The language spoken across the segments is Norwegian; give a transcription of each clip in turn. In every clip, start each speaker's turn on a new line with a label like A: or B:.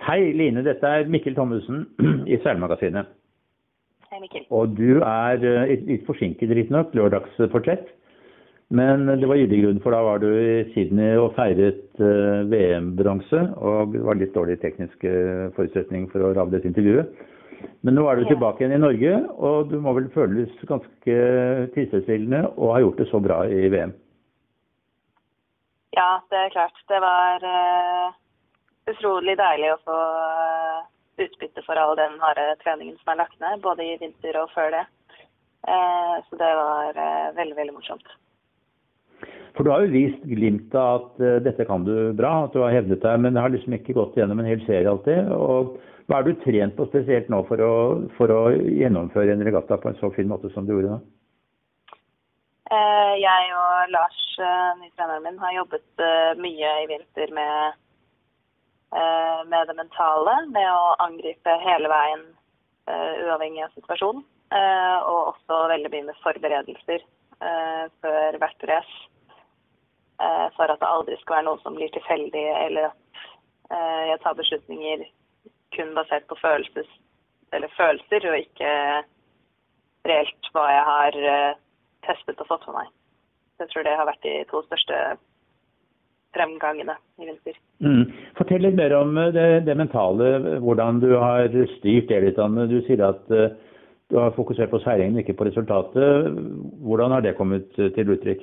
A: Hei Line, dette er Mikkel Thommessen i Seilmagasinet.
B: Hei, Mikkel.
A: Og du er eh, litt forsinket riktignok, lørdagsportrett. Men det var gyldig grunn, for da var du i Sydney og feiret uh, VM-bronse. Og det var litt dårlig tekniske forutsetning for å lage dette intervjuet. Men nå er du tilbake igjen i Norge, og du må vel føles ganske tilfredsstillende å ha gjort det så bra i VM.
B: Ja, det er klart. Det var eh, utrolig deilig å få eh, utbytte for all den harde treningen som er lagt ned, både i vinter og før det. Eh, så det var eh, veldig, veldig morsomt.
A: For du har jo vist glimt av at dette kan du bra, at du har hevdet deg, men det har liksom ikke gått gjennom en hel serie alltid. Og hva er du trent på spesielt nå for å, for å gjennomføre en regatta på en så fin måte som du gjorde nå?
B: Jeg og Lars, ny treneren min, har jobbet mye i vinter med, med det mentale, med å angripe hele veien eh, uavhengig av situasjonen. Eh, og også veldig mye med forberedelser eh, før hvert race. Eh, for at det aldri skal være noe som blir tilfeldig, eller at eh, jeg tar beslutninger kun basert på følelses, følelser, og ikke reelt hva jeg har eh, testet og fått for meg. Så jeg tror det har vært de to største fremgangene i vinter.
A: Mm. Fortell litt mer om eh, det, det mentale, hvordan du har styrt det litt. Anne. Du sier at eh, du har fokusert på seiringen, ikke på resultatet. Hvordan har det kommet eh, til uttrykk?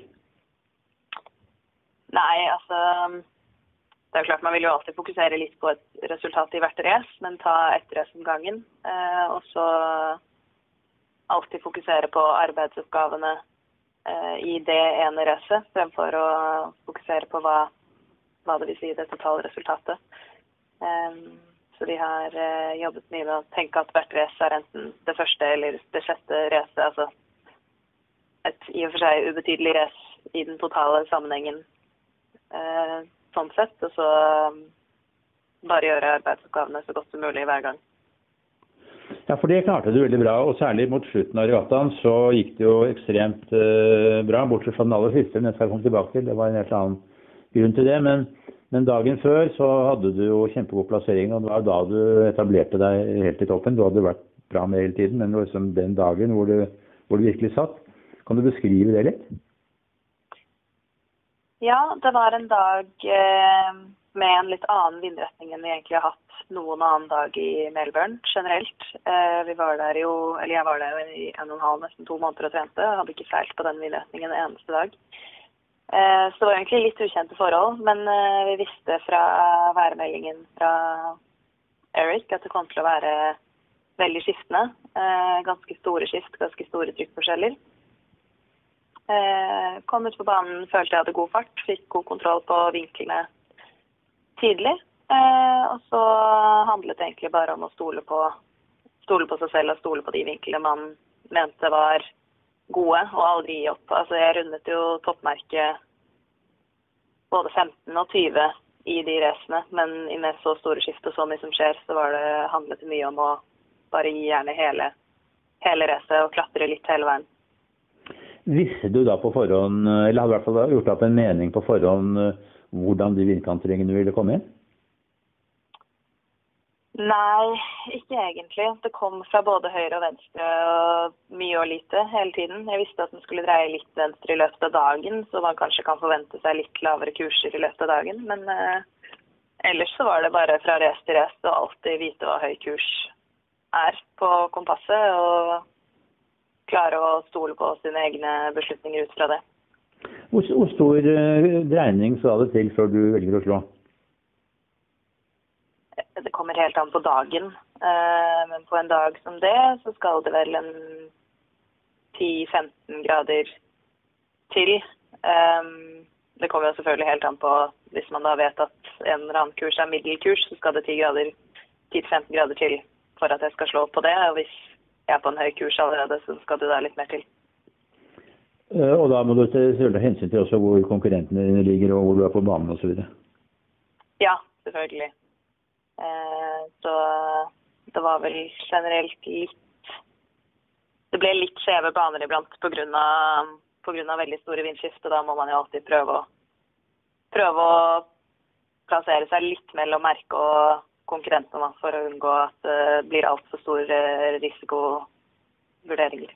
B: Nei, altså Det er jo klart man vil jo alltid fokusere litt på et resultat i hvert race, men ta ett race om gangen. Eh, og så alltid fokusere på arbeidsoppgavene eh, i det ene racet, fremfor å fokusere på hva, hva det vil si det totale resultatet. Um, så de har uh, jobbet mye med å tenke at hvert race er enten det første eller det sjette racet. Altså et i og for seg ubetydelig race i den totale sammenhengen uh, sånn sett. Og så um, bare gjøre arbeidsoppgavene så godt som mulig hver gang.
A: Ja, for det klarte du veldig bra. Og særlig mot slutten av regattaen så gikk det jo ekstremt eh, bra. Bortsett fra den aller siste, den skal komme tilbake til. Det var en helt annen grunn til det. Men, men dagen før så hadde du jo kjempegod plassering, og det var da du etablerte deg helt i toppen. Du hadde vært bra med hele tiden, men liksom den dagen hvor du, hvor du virkelig satt. Kan du beskrive det litt?
B: Ja, det var en dag eh, med en litt annen vindretning enn vi egentlig har hatt noen annen dag i Melbourne generelt. Eh, vi var der jo, eller Jeg var der jo i en og en halv, nesten to måneder og trente. Jeg hadde ikke seilt på den vindretningen en eneste dag. Eh, så det var egentlig litt ukjente forhold, men eh, vi visste fra værmeldingen fra Eric at det kom til å være veldig skiftende. Ganske store skift, ganske store trykkforskjeller. Kom ut på banen, følte jeg hadde god fart, fikk god kontroll på vinklene tidlig. Eh, og så handlet det egentlig bare om å stole på, stole på seg selv og stole på de vinklene man mente var gode, og aldri gi opp. Altså, jeg rundet jo toppmerket både 15 og 20 i de racene, men i med så store skift og så mye som skjer, så var det, handlet det mye om å bare gi gjerne hele, hele racet og klatre litt hele veien.
A: Visste du da på forhånd, eller hadde i hvert fall gjort deg opp en mening på forhånd hvordan de vindkantringene ville komme inn?
B: Nei, ikke egentlig. Det kom fra både høyre og venstre og mye og lite hele tiden. Jeg visste at den skulle dreie litt venstre i løpet av dagen, så man kanskje kan forvente seg litt lavere kurser i løpet av dagen. Men eh, ellers så var det bare fra race til race å alltid vite hva høy kurs er på kompasset, og klare å stole på sine egne beslutninger ut fra det.
A: Hvor, hvor stor eh, dreining skal det til før du velger å slå?
B: Det kommer helt an på dagen. Eh, Men på en dag som det, så skal det vel en 10-15 grader til. Eh, Det kommer jo selvfølgelig helt an på Hvis man da vet at en eller annen kurs er middelkurs, så skal det 10 grader, 10-15 grader til for at jeg skal slå på det. Og hvis jeg er på en høy kurs allerede, så skal det da litt mer til.
A: Eh, Og da må du ta hensyn til også hvor konkurrentene dine ligger, og hvor du er på banen osv.
B: Ja, selvfølgelig. Eh, Så det var vel generelt litt Det ble litt skjeve baner iblant pga. veldig store vindskift, og da må man jo alltid prøve å prøve å plassere seg litt mellom merket og konkurrentene for å unngå at det blir altfor store risikovurderinger.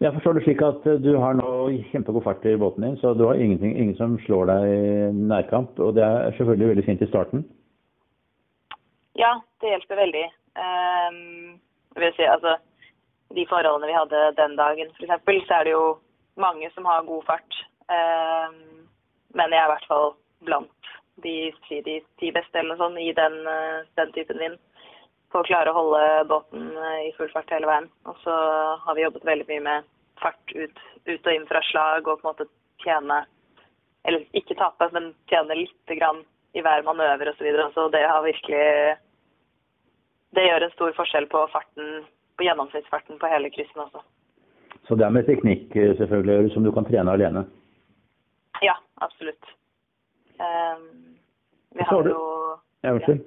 A: Jeg forstår det slik at du har nå kjempegod fart i båten din, så du har ingen som slår deg i nærkamp. Og det er selvfølgelig veldig fint i starten?
B: Ja, det hjelper veldig. Um, vil si, altså, de forholdene vi hadde den dagen f.eks., så er det jo mange som har god fart. Um, men jeg er i hvert fall blant de, de ti beste eller noe sånt i den, den typen vind på å klare å holde båten eh, i full fart hele veien. Og så har vi jobbet veldig mye med fart ut, ut og inn fra slag og på en måte tjene Eller ikke tape, men tjene lite grann i hver manøver osv. Så, videre. så det har virkelig Det gjør en stor forskjell på farten, på gjennomsnittsfarten på hele kryssen også.
A: Så det er med teknikk eh, selvfølgelig som du kan trene alene?
B: Ja, absolutt. Um, vi har jo
A: Ja, unnskyld.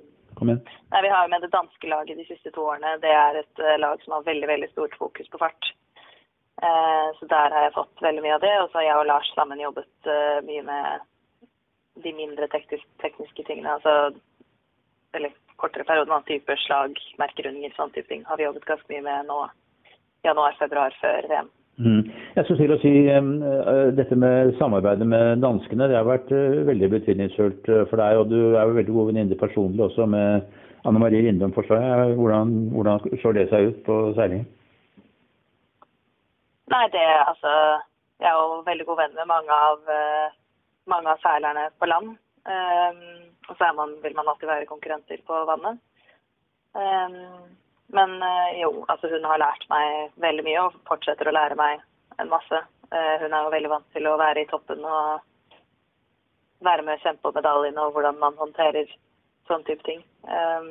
B: Nei, Vi har med det danske laget de siste to årene. Det er et uh, lag som har veldig veldig stort fokus på fart. Uh, så der har jeg fått veldig mye av det. Og så har jeg og Lars sammen jobbet uh, mye med de mindre teknisk, tekniske tingene. Altså eller kortere perioder, type slag, merkerundinger, sånn type ting har vi jobbet ganske mye med nå januar-februar før VM.
A: Mm. Jeg skulle til å si um, Dette med samarbeidet med danskene det har vært uh, veldig betydningsfullt for deg. Og du er jo veldig god venninne personlig også med Anne Marie Lindum, forstår jeg. Hvordan, hvordan slår det seg ut på seilingen?
B: Nei, det altså Jeg er jo veldig god venn med mange av, mange av seilerne på land. Um, og så man, vil man alltid være konkurrenter på vannet. Um, men eh, jo, altså hun har lært meg veldig mye og fortsetter å lære meg en masse. Eh, hun er jo veldig vant til å være i toppen og være med og kjempe om medaljene og hvordan man håndterer sånn type ting. Um,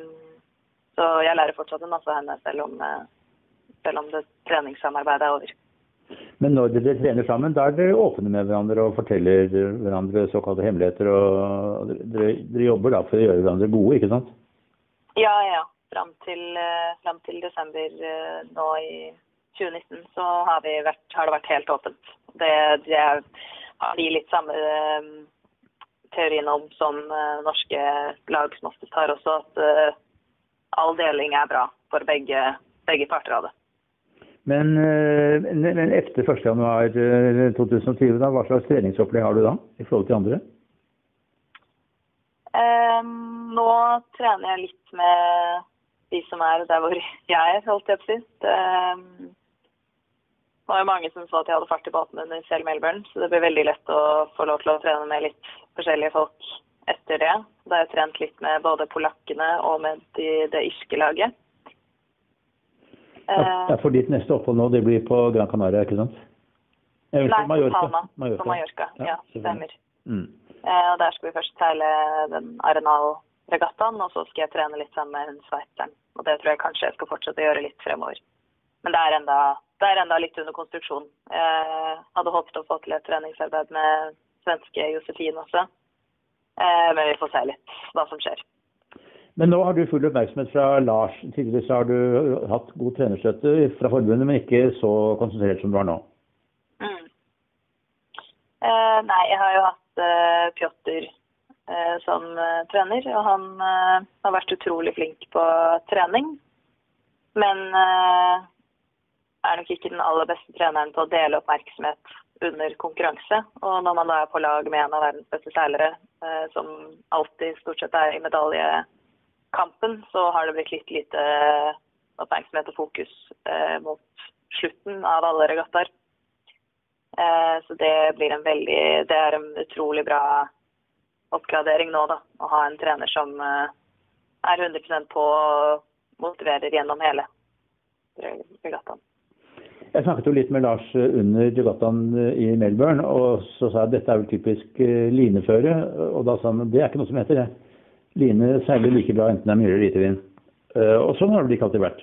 B: så jeg lærer fortsatt en masse av henne, selv om, eh, selv om det treningssamarbeidet er over.
A: Men når dere trener sammen, da er dere åpne med hverandre og forteller hverandre såkalte hemmeligheter? og Dere, dere jobber da for å gjøre hverandre gode, ikke sant?
B: Ja, ja fram til, eh, fram til, desember eh, nå i 2019 så har, vært, har det vært helt åpent. Det, det har de litt samme eh, teorien om som norske lag som oftest har også, at all deling er bra for begge, begge parter av det.
A: Men, men etter 1.1.2020, hva slags treningsopplegg har du da i forhold til andre?
B: Eh, nå trener jeg litt med de som er der hvor jeg er, holdt jeg på å si. Det var jo mange som så at jeg hadde fart i båten under selv Melbourne, så det blir veldig lett å få lov til å trene med litt forskjellige folk etter det. Da har jeg trent litt med både polakkene og med de, det irske laget.
A: Ja, for ditt neste opphold nå, det blir på Gran Canaria, ikke sant?
B: Nei, Mallorca. Palma. Mallorca. På Mallorca, ja, ja stemmer. Mm. Eh, og der skal vi først seile den Arenal-regattaen, og så skal jeg trene litt sammen med hun sveitseren. Og det tror jeg kanskje jeg skal fortsette å gjøre litt fremover. Men det er enda, det er enda litt under konstruksjon. Jeg hadde håpet å få til et treningsarbeid med svenske Josefin også. Eh, men vi får se litt hva som skjer.
A: Men nå har du full oppmerksomhet fra Lars. Tidligere så har du hatt god trenerstøtte fra forbundet, men ikke så konsentrert som du har nå.
B: Mm. Eh, nei, jeg har jo hatt eh, Pjotr som eh, trener. Og han eh, har vært utrolig flink på trening. Men er nok ikke den aller beste treneren på å dele oppmerksomhet under konkurranse. Og når man da er på lag med en av verdens beste seilere, som alltid stort sett er i medaljekampen, så har det blitt litt lite oppmerksomhet og fokus mot slutten av alle regattaer. Så det blir en veldig Det er en utrolig bra oppgradering nå, da. Å ha en trener som eh, er 100% på og motiverer gjennom hele regattaen.
A: Jeg snakket jo litt med Lars under regattaen i Melbourne, og så sa jeg at dette er vel typisk eh, lineføre. Og da sa han det er ikke noe som heter det. Line seiler like bra enten det er mye eller lite vind. Eh, og sånn har det ikke alltid vært?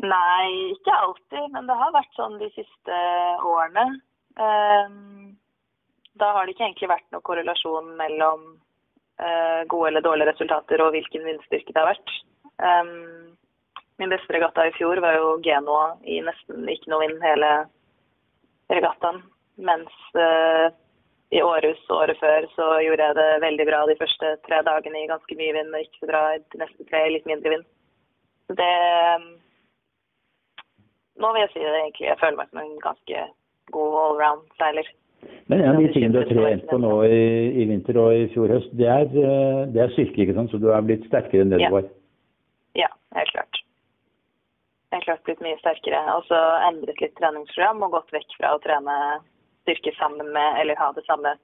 B: Nei, ikke alltid. Men det har vært sånn de siste årene. Um, da har det ikke egentlig vært noen korrelasjon mellom uh, gode eller dårlige resultater og hvilken vindstyrke det har vært. Um, min beste regatta i fjor var jo Genoa i nesten ikke noe vind hele regattaen. Mens uh, i Århus året før så gjorde jeg det veldig bra de første tre dagene i ganske mye vind, og ikke så bra de neste tre i litt mindre vind. Så det Nå vil jeg si det egentlig. Jeg føler meg som en ganske god allround-seiler.
A: Men en av de tingene du har trent på nå i, i, vinter og i fjor høst, det er, eh, det er styrke, ikke sant? Så du er blitt sterkere enn det
B: Ja.
A: du var?
B: Ja, helt klart. Helt klart blitt mye sterkere. Og så endret litt treningsprogram og gått vekk fra å trene styrke sammen med, eller ha det samme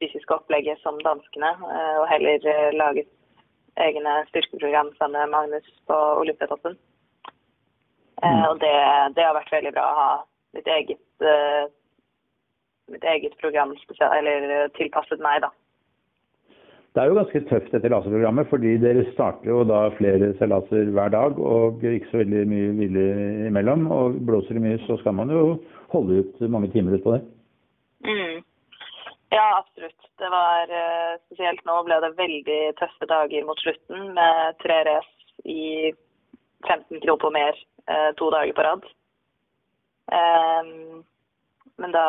B: fysiske opplegget som danskene, eh, og heller eh, laget egne styrkeprogram sammen med Magnus på Olympiatoppen.
A: Mm.
B: Og det, det har vært veldig bra å ha mitt eget, mitt eget program eller eh, tilpasset meg, da.
A: Det er jo ganske tøft dette laserprogrammet, fordi dere starter jo da flere seilaser hver dag og ikke så veldig mye hvile imellom. Og blåser det mye, så skal man jo holde ut mange timer ut på det.
B: Mm. Ja, absolutt. Det var eh, spesielt nå ble det veldig tøffe dager mot slutten med tre race i 15 kroner på mer eh, to dager på rad. Ehm, men da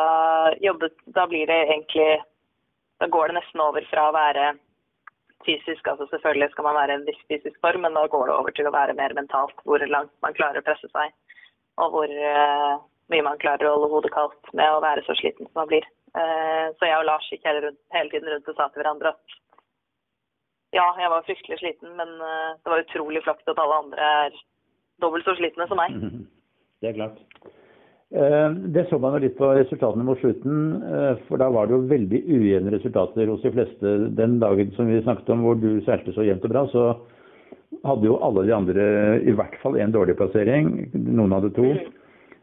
B: jobbet Da blir det egentlig Da går det nesten over fra å være fysisk, altså selvfølgelig skal man være i en viss fysisk form, men da går det over til å være mer mentalt. Hvor langt man klarer å presse seg, og hvor uh, mye man klarer å holde hodet kaldt med å være så sliten som man blir. Uh, så jeg og Lars gikk hele, hele tiden rundt og sa til hverandre at ja, jeg var fryktelig sliten, men uh, det var utrolig flaks at alle andre er dobbelt så slitne som meg.
A: Det er klart. Eh, Det så man jo litt på resultatene mot slutten, eh, for da var det jo veldig ujevne resultater hos de fleste. Den dagen som vi snakket om hvor du seilte så jevnt og bra, så hadde jo alle de andre i hvert fall en dårlig plassering. Noen hadde to.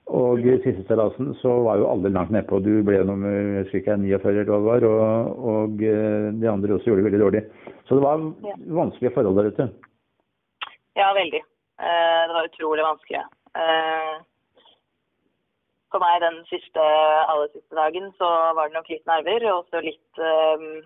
A: Og i siste seilasen så var jo alle langt nedpå. Du ble nummer jeg husker 49 eller hva det var, og, og eh, de andre også gjorde det veldig dårlig. Så det var vanskelige forhold der ute.
B: Ja, veldig. Det var utrolig vanskelig. For meg den siste, aller siste dagen så var det nok litt nerver, og så litt um,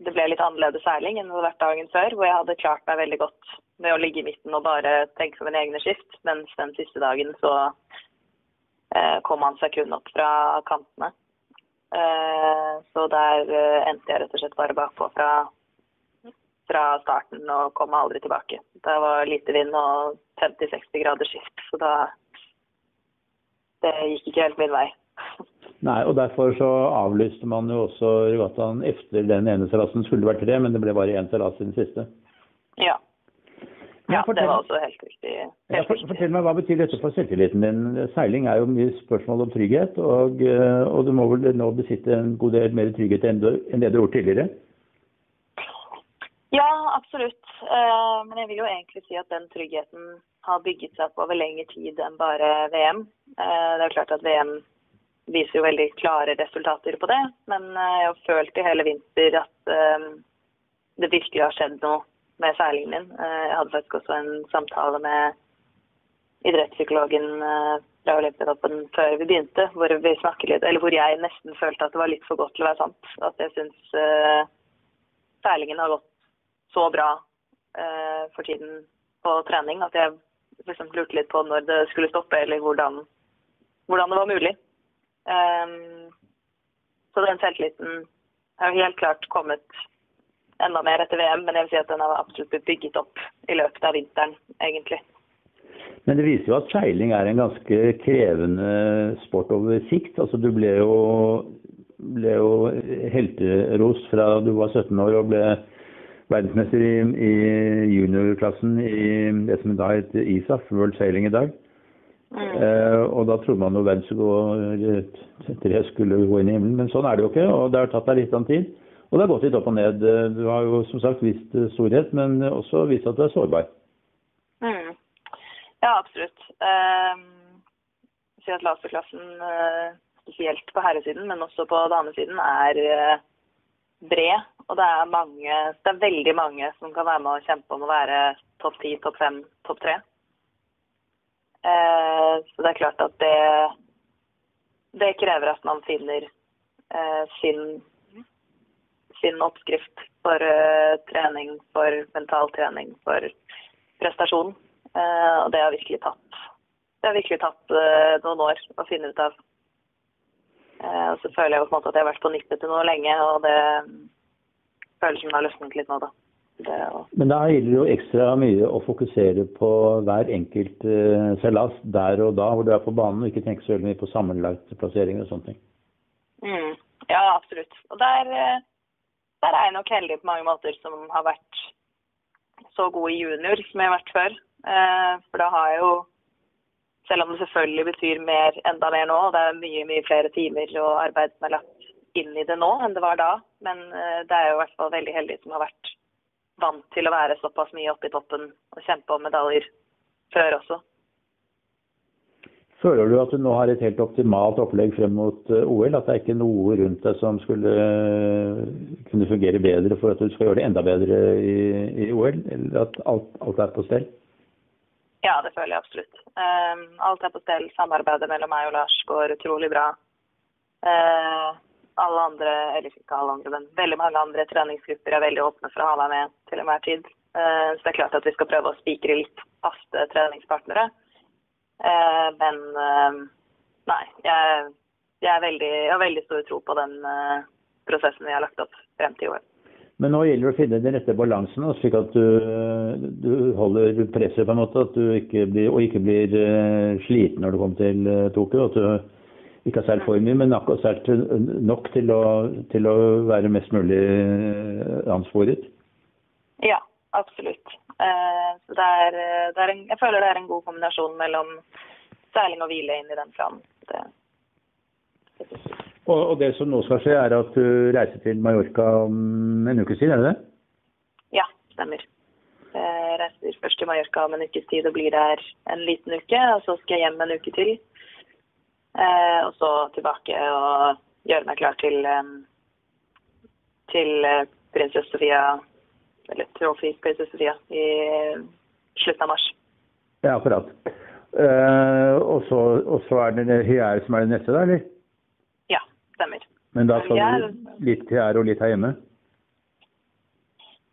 B: Det ble litt annerledes seiling enn det hadde vært dagen før, hvor jeg hadde klart meg veldig godt med å ligge i midten og bare tenke på mine egne skift, mens den siste dagen så uh, kom han seg kun opp fra kantene. Uh, så der uh, endte jeg rett og slett bare bakpå fra fra starten og kom aldri tilbake. Det var lite vind og 50-60 grader skift, så da Det gikk ikke helt min vei.
A: Nei, og derfor så avlyste man jo også regattaen etter den ene terrassen. Skulle det vært tre, men det ble bare én terrasse i den siste.
B: Ja.
A: Ja,
B: fortell, det var også helt riktig.
A: ja, for, fortell meg, Hva betyr dette for selvtilliten din? Seiling er jo mye spørsmål om trygghet, og, eh, og du må vel nå besitte en god del mer trygghet enn, du, enn det du har gjort tidligere?
B: Ja, absolutt. Eh, Men jeg vil jo egentlig si at den tryggheten har bygget seg opp over lengre tid enn bare VM. Eh, Det er klart at VM viser jo veldig klare resultater på det, men eh, jeg har følt i hele vinter at eh, det virkelig har skjedd noe med seilingen min. Jeg hadde faktisk også en samtale med idrettspsykologen fra Olympiatoppen før vi begynte, hvor vi litt, eller hvor jeg nesten følte at det var litt for godt til å være sant. At jeg syns eh, seilingen har gått så bra for tiden på trening at jeg liksom lurte litt på når det skulle stoppe, eller hvordan, hvordan det var mulig. Um, så den selvtilliten har helt klart kommet enda mer etter VM, men jeg vil si at den har absolutt blitt bygget opp i løpet av vinteren, egentlig.
A: Men det viser jo at seiling er en ganske krevende sport over sikt. Altså Du ble jo, ble jo helteros fra du var 17 år og ble verdensmester i, i juniorklassen i det som da heter ISAF, World Sailing i dag. Eh, og da trodde man jo verden skulle gå skulle gå inn i himmelen, men sånn er det jo ikke. Og det har tatt deg litt av tid. Og det har gått litt opp og ned. Du har jo som sagt vist eh, storhet, men også vist at du er sårbar.
B: Mm. Ja, absolutt. Um, si at laserklassen, eh, spesielt på herresiden, men også på damesiden, er eh, bred. Og det er mange, det er veldig mange som kan være med å kjempe om å være topp ti, topp fem, topp tre. Eh, så det er klart at det, det krever at man finner eh, sin, sin oppskrift for eh, trening, for mental trening, for prestasjon. Eh, og det har virkelig tatt, har virkelig tatt eh, noen år å finne ut av. Eh, og så føler jeg på en måte at jeg har vært på nippet til noe lenge, og det føles som det har løsnet litt nå, da. Det.
A: Men da gjelder det jo ekstra mye å fokusere på hver enkelt uh, seilas der og da hvor du er på banen, og ikke tenke så veldig mye på sammenlagt plassering og sånne ting.
B: Mm, ja, absolutt. Og der, der er jeg nok heldig på mange måter som har vært så god i junior som jeg har vært før. Uh, for da har jeg jo selv om det selvfølgelig betyr mer, enda mer nå, og det er mye mye flere timer og arbeid som er lagt inn i det nå enn det var da. Men uh, det er jo i hvert fall veldig heldig som har vært vant til å være såpass mye oppe i toppen og kjempe om medaljer før også.
A: Føler du at du nå har et helt optimalt opplegg frem mot uh, OL? At det er ikke noe rundt deg som skulle uh, kunne fungere bedre for at du skal gjøre det enda bedre i, i OL? Eller at alt, alt er på stell?
B: Ja, det føler jeg absolutt. Alt er på stell. Samarbeidet mellom meg og Lars går utrolig bra. Uh, alle andre, eller ikke alle andre, men veldig mange andre treningsgrupper er veldig åpne for å ha meg med til enhver tid. Uh, så det er klart at vi skal prøve å spikre litt faste treningspartnere. Uh, men nei, jeg, jeg, veldig, jeg, har veldig stor tro på den prosessen vi har lagt opp frem til i år.
A: Men nå gjelder det å finne den rette balansen, slik at du, du, holder presset på en måte, at du ikke blir, og ikke blir sliten når du kommer til Tokyo. At du ikke har seilt for mye, men akkurat særlig nok til å, til å, være mest mulig uh, ansporet.
B: Ja, absolutt. så det er, det er en, jeg føler det er en god kombinasjon mellom seiling og hvile inn i den planen. Det,
A: det og, og, det som nå skal skje, er at du reiser til Mallorca om en ukes tid, er det det?
B: Ja, stemmer. Jeg reiser først til Mallorca om en ukes tid og blir der en liten uke. Og så skal jeg hjem en uke til. Eh, og så tilbake og gjøre meg klar til, til eh, prinsesse Sofia, eller Trophy prinsesse Sofia, i slutten av mars.
A: Ja, akkurat. Uh, og, så, og så er det Hyær som er det neste, da, eller?
B: Ja, stemmer.
A: Men da skal du litt Hyær og litt her hjemme?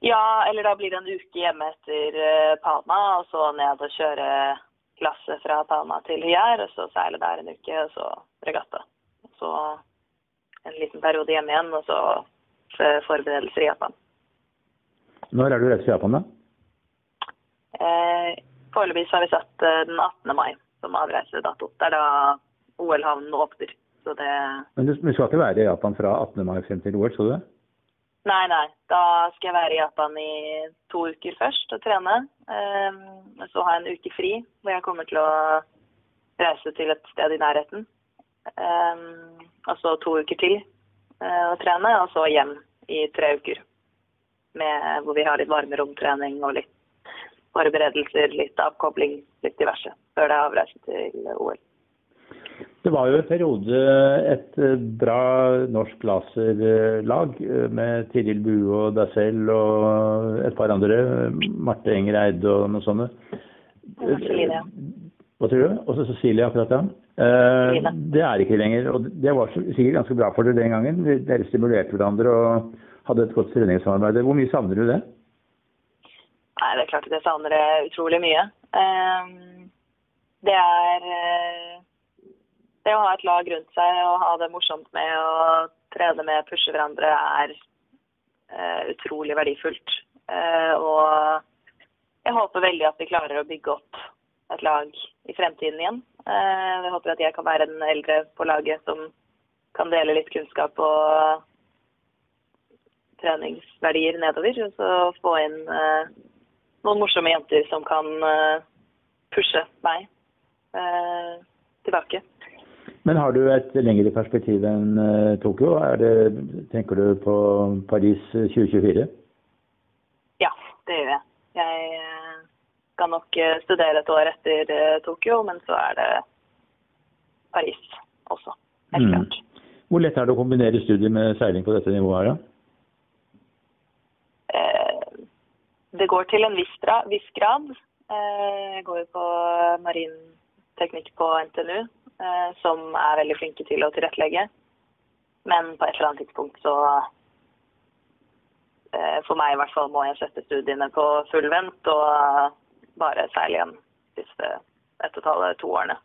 B: Ja, eller da blir det en uke hjemme etter Pana, Palma, og så ned og kjøre lasset fra Tana til Hyær, og så seile der en uke, og så regatta. Og Så en liten periode hjemme igjen, og så forberedelser i Japan.
A: Når er du reist til Japan, da?
B: Eh, Foreløpig har vi satt eh, den 18. mai som avreisedato. Det er da OL-havnen åpner. Så det
A: Men du, skal ikke være i Japan fra 18. mai frem til OL, så du det?
B: Nei, nei. Da skal jeg være i Japan i to uker først og trene. Um, så har jeg en uke fri hvor jeg kommer til å reise til et sted i nærheten. Um, og så to uker til uh, å trene, og så hjem i tre uker. Med, hvor vi har litt varmeromtrening og litt forberedelser, litt avkobling, litt diverse, før det er avreise til OL.
A: Det var jo en periode et eh, bra norsk laserlag eh, med Tiril Bue og deg selv og et par andre. Marte Enger Eide og noe sånt.
B: Cecilie.
A: Hva tror du? Også Cecilie, akkurat ja. Eh, det er ikke lenger. Og det var sikkert ganske bra for dere den gangen. Dere stimulerte hverandre og hadde et godt treningssamarbeid. Hvor mye savner du det?
B: Nei, Det er klart at jeg savner det utrolig mye. Det er det å ha et lag rundt seg og ha det morsomt med å trene med, pushe hverandre, er uh, utrolig verdifullt. Uh, og jeg håper veldig at vi klarer å bygge opp et lag i fremtiden igjen. Uh, jeg håper at jeg kan være den eldre på laget som kan dele litt kunnskap og treningsverdier nedover. Og så få inn noen morsomme jenter som kan pushe meg tilbake.
A: Men har du et lengre perspektiv enn uh, Tokyo? Det, tenker du på Paris 2024?
B: Ja, det gjør jeg. Jeg uh, skal nok studere et år etter Tokyo, men så er det Paris også. Helt mm. klart.
A: Hvor lett er det å kombinere studier med seiling på dette nivået her, da?
B: det går til en viss, viss grad. Jeg går på marinteknikk på NTNU, Eh, som er veldig flinke til å tilrettelegge. Men på et eller annet tidspunkt så eh, For meg i hvert fall må jeg sette studiene på full vent og bare seile igjen de siste ett og et halvt to årene.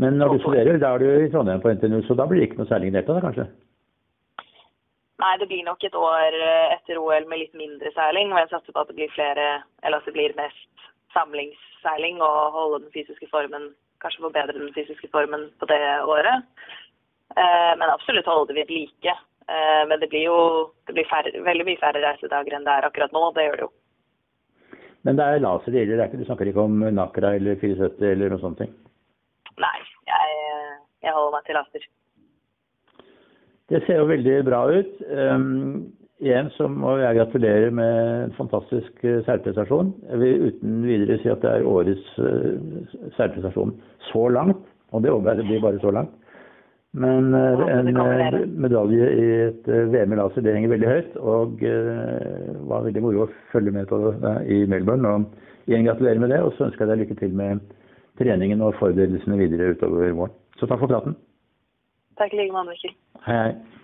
A: Men når du studerer, da er du i Trondheim på NTNU, så da blir det ikke noe seiling i det da kanskje?
B: Nei, det blir nok et år eh, etter OL med litt mindre seiling, og jeg satser på at det blir flere, eller at det blir mest samlingsseiling og holde den fysiske formen, kanskje forbedre den fysiske formen på det året. Eh, men absolutt holde det ved like. Eh, men det blir jo det blir færre, veldig mye færre reisedager enn det er akkurat nå. Det gjør det jo.
A: Men det er laser det gjelder, du snakker ikke om Nakra eller 74 eller noe sånt?
B: Nei, jeg, jeg holder meg til laser.
A: Det ser jo veldig bra ut. Um, igjen så må jeg gratulere med en fantastisk særprestasjon. seilprestasjon. Jeg vil uten videre si at det er årets særprestasjon seilprestasjon så langt. Og det håper jeg det blir bare så langt. Men uh, en medalje i et VM i laser det henger veldig høyt. Og det var veldig moro å følge med på det i Melbourne. Og igjen gratulerer med det. Og så ønsker jeg deg lykke til med treningen og forberedelsene videre utover våren. Så takk for praten.
B: Takk i like måte, Mikkel.
A: Hei, hei.